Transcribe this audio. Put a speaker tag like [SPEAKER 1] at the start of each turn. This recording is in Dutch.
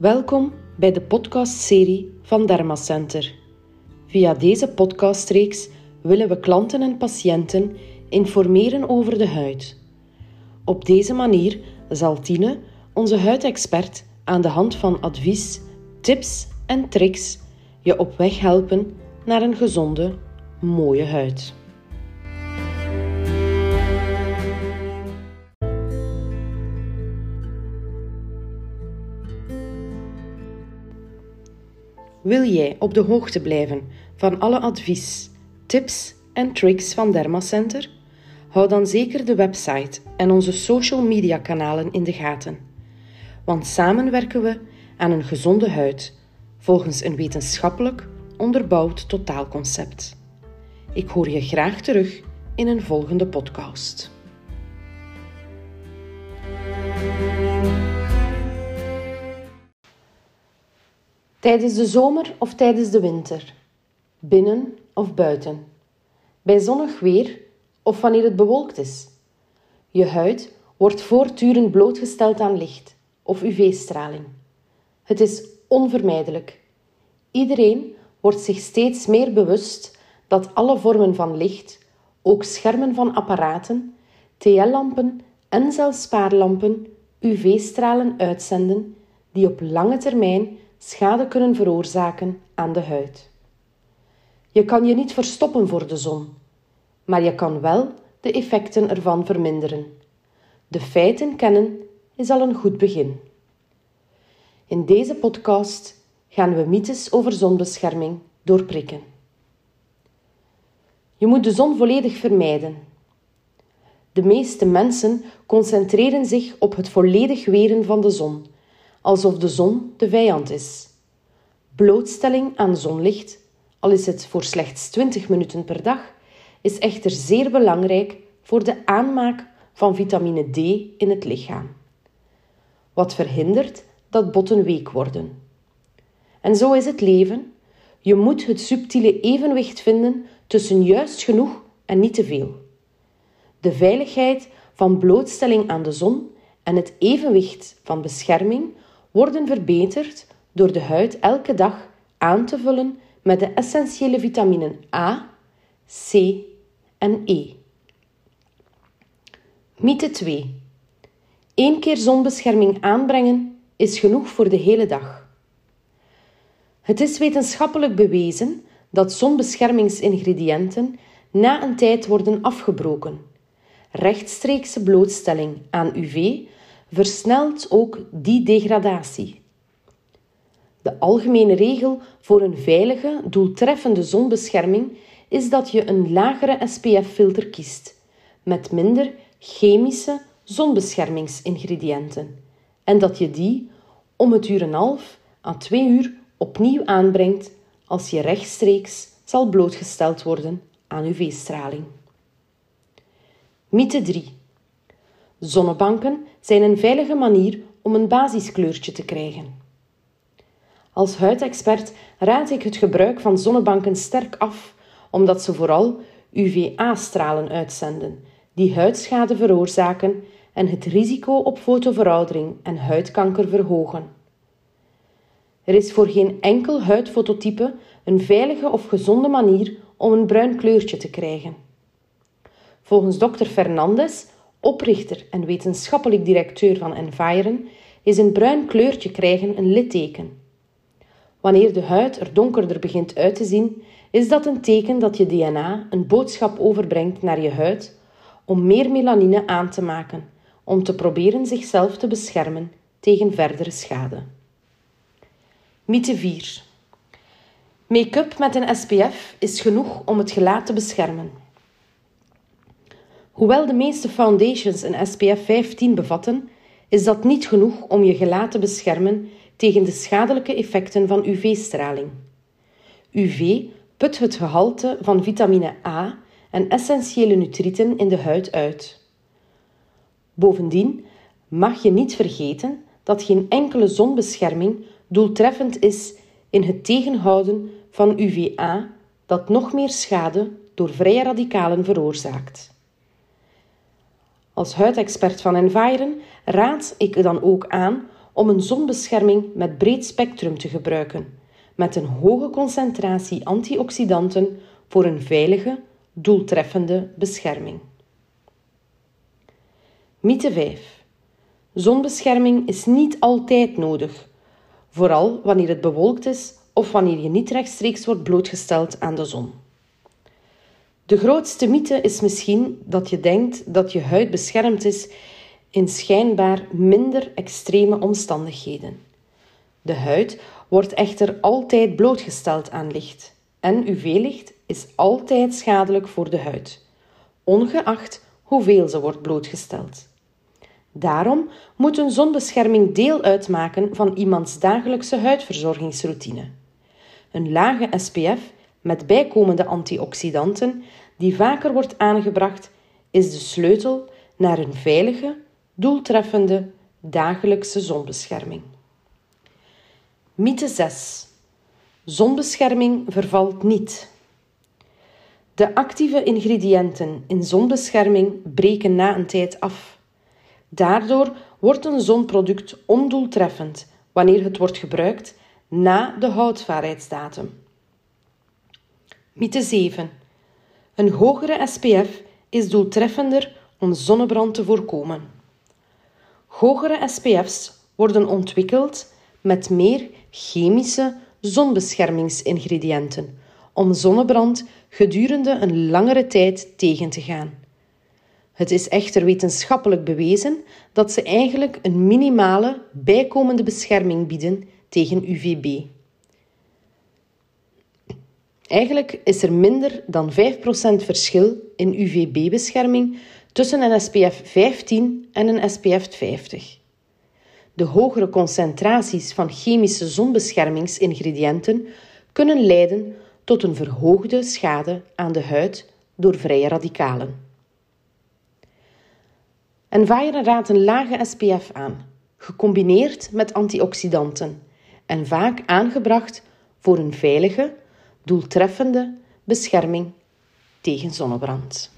[SPEAKER 1] Welkom bij de podcastserie van Dermacenter. Via deze podcastreeks willen we klanten en patiënten informeren over de huid. Op deze manier zal Tine, onze huidexpert, aan de hand van advies, tips en tricks je op weg helpen naar een gezonde, mooie huid. Wil jij op de hoogte blijven van alle advies, tips en tricks van Dermacenter? Hou dan zeker de website en onze social media kanalen in de gaten. Want samen werken we aan een gezonde huid volgens een wetenschappelijk onderbouwd totaalconcept. Ik hoor je graag terug in een volgende podcast. Tijdens de zomer of tijdens de winter, binnen of buiten, bij zonnig weer of wanneer het bewolkt is. Je huid wordt voortdurend blootgesteld aan licht of UV-straling. Het is onvermijdelijk. Iedereen wordt zich steeds meer bewust dat alle vormen van licht, ook schermen van apparaten, TL-lampen en zelfs spaarlampen, UV-stralen uitzenden die op lange termijn schade kunnen veroorzaken aan de huid. Je kan je niet verstoppen voor de zon, maar je kan wel de effecten ervan verminderen. De feiten kennen is al een goed begin. In deze podcast gaan we mythes over zonbescherming doorprikken. Je moet de zon volledig vermijden. De meeste mensen concentreren zich op het volledig weren van de zon, alsof de zon de vijand is. Blootstelling aan zonlicht, al is het voor slechts 20 minuten per dag, is echter zeer belangrijk voor de aanmaak van vitamine D in het lichaam. Wat verhindert dat botten week worden. En zo is het leven. Je moet het subtiele evenwicht vinden tussen juist genoeg en niet te veel. De veiligheid van blootstelling aan de zon en het evenwicht van bescherming worden verbeterd door de huid elke dag aan te vullen met de essentiële vitaminen A, C en E. Mythe 2. Eén keer zonbescherming aanbrengen is genoeg voor de hele dag. Het is wetenschappelijk bewezen dat zonbeschermingsingrediënten na een tijd worden afgebroken. Rechtstreekse blootstelling aan UV versnelt ook die degradatie. De algemene regel voor een veilige, doeltreffende zonbescherming is dat je een lagere SPF-filter kiest, met minder chemische zonbeschermingsingrediënten, en dat je die om het uur en half à twee uur opnieuw aanbrengt als je rechtstreeks zal blootgesteld worden aan UV-straling. Mythe 3. Zonnebanken zijn een veilige manier om een basiskleurtje te krijgen. Als huidexpert raad ik het gebruik van zonnebanken sterk af, omdat ze vooral UVA-stralen uitzenden, die huidschade veroorzaken en het risico op fotoveroudering en huidkanker verhogen. Er is voor geen enkel huidfototype een veilige of gezonde manier om een bruin kleurtje te krijgen. Volgens dokter Fernandez, oprichter en wetenschappelijk directeur van Environ, is een bruin kleurtje krijgen een litteken. Wanneer de huid er donkerder begint uit te zien, is dat een teken dat je DNA een boodschap overbrengt naar je huid om meer melanine aan te maken, om te proberen zichzelf te beschermen tegen verdere schade. Mythe 4. Make-up met een SPF is genoeg om het gelaat te beschermen. Hoewel de meeste foundations een SPF 15 bevatten, is dat niet genoeg om je gelaat te beschermen tegen de schadelijke effecten van UV-straling. UV put het gehalte van vitamine A en essentiële nutriënten in de huid uit. Bovendien mag je niet vergeten dat geen enkele zonbescherming doeltreffend is in het tegenhouden van UVA dat nog meer schade door vrije radicalen veroorzaakt. Als huidexpert van Environ raad ik dan ook aan om een zonbescherming met breed spectrum te gebruiken, met een hoge concentratie antioxidanten voor een veilige, doeltreffende bescherming. Mythe 5. Zonbescherming is niet altijd nodig, vooral wanneer het bewolkt is of wanneer je niet rechtstreeks wordt blootgesteld aan de zon. De grootste mythe is misschien dat je denkt dat je huid beschermd is in schijnbaar minder extreme omstandigheden. De huid wordt echter altijd blootgesteld aan licht en UV-licht is altijd schadelijk voor de huid, ongeacht hoeveel ze wordt blootgesteld. Daarom moet een zonbescherming deel uitmaken van iemands dagelijkse huidverzorgingsroutine. Een lage SPF met bijkomende antioxidanten, die vaker wordt aangebracht, is de sleutel naar een veilige, doeltreffende dagelijkse zonbescherming. Mythe 6. Zonbescherming vervalt niet. De actieve ingrediënten in zonbescherming breken na een tijd af. Daardoor wordt een zonproduct ondoeltreffend wanneer het wordt gebruikt na de houdbaarheidsdatum. Mythe 7. Een hogere SPF is doeltreffender om zonnebrand te voorkomen. Hogere SPF's worden ontwikkeld met meer chemische zonbeschermingsingrediënten om zonnebrand gedurende een langere tijd tegen te gaan. Het is echter wetenschappelijk bewezen dat ze eigenlijk een minimale bijkomende bescherming bieden tegen UVB. Eigenlijk is er minder dan 5% verschil in UVB-bescherming tussen een SPF 15 en een SPF 50. De hogere concentraties van chemische zonbeschermingsingrediënten kunnen leiden tot een verhoogde schade aan de huid door vrije radicalen. En vaaieren raadt een lage SPF aan, gecombineerd met antioxidanten en vaak aangebracht voor een veilige, doeltreffende bescherming tegen zonnebrand.